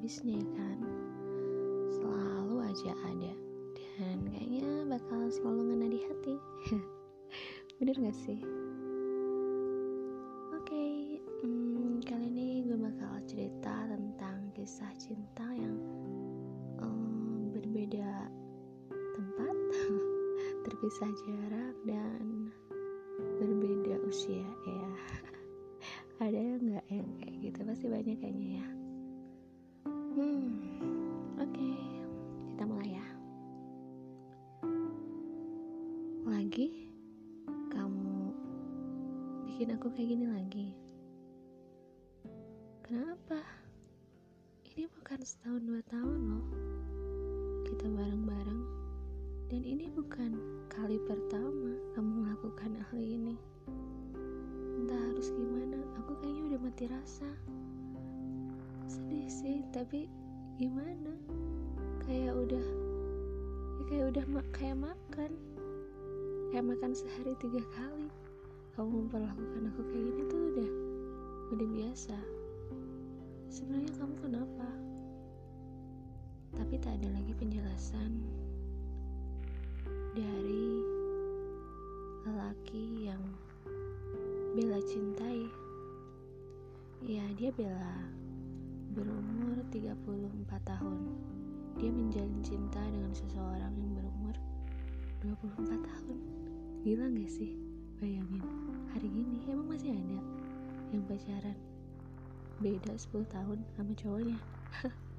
habisnya ya kan? Selalu aja ada. Dan kayaknya bakal selalu ngena di hati. Bener gak sih? Oke okay, hmm, kali ini gue bakal cerita tentang kisah cinta yang um, berbeda tempat terpisah jarak dan berbeda usia ya banyak kayaknya ya. Hmm oke. Okay. kita mulai ya. Lagi? Kamu bikin aku kayak gini lagi? Kenapa? Ini bukan setahun dua tahun loh. Kita bareng-bareng. Dan ini bukan kali pertama kamu melakukan hal ini. Entah harus gimana aku kayaknya udah mati rasa sedih sih tapi gimana? Kayak udah ya kayak udah kayak makan. Kayak makan sehari tiga kali. Kamu memperlakukan aku kayak gini tuh udah udah biasa. Sebenarnya kamu kenapa? Tapi tak ada lagi penjelasan. Dari lelaki yang Bella cintai. Ya dia berumur 34 tahun. Dia menjalin cinta dengan seseorang yang berumur 24 tahun. Gila gak sih? Bayangin hari gini emang masih ada yang pacaran. Beda 10 tahun sama cowoknya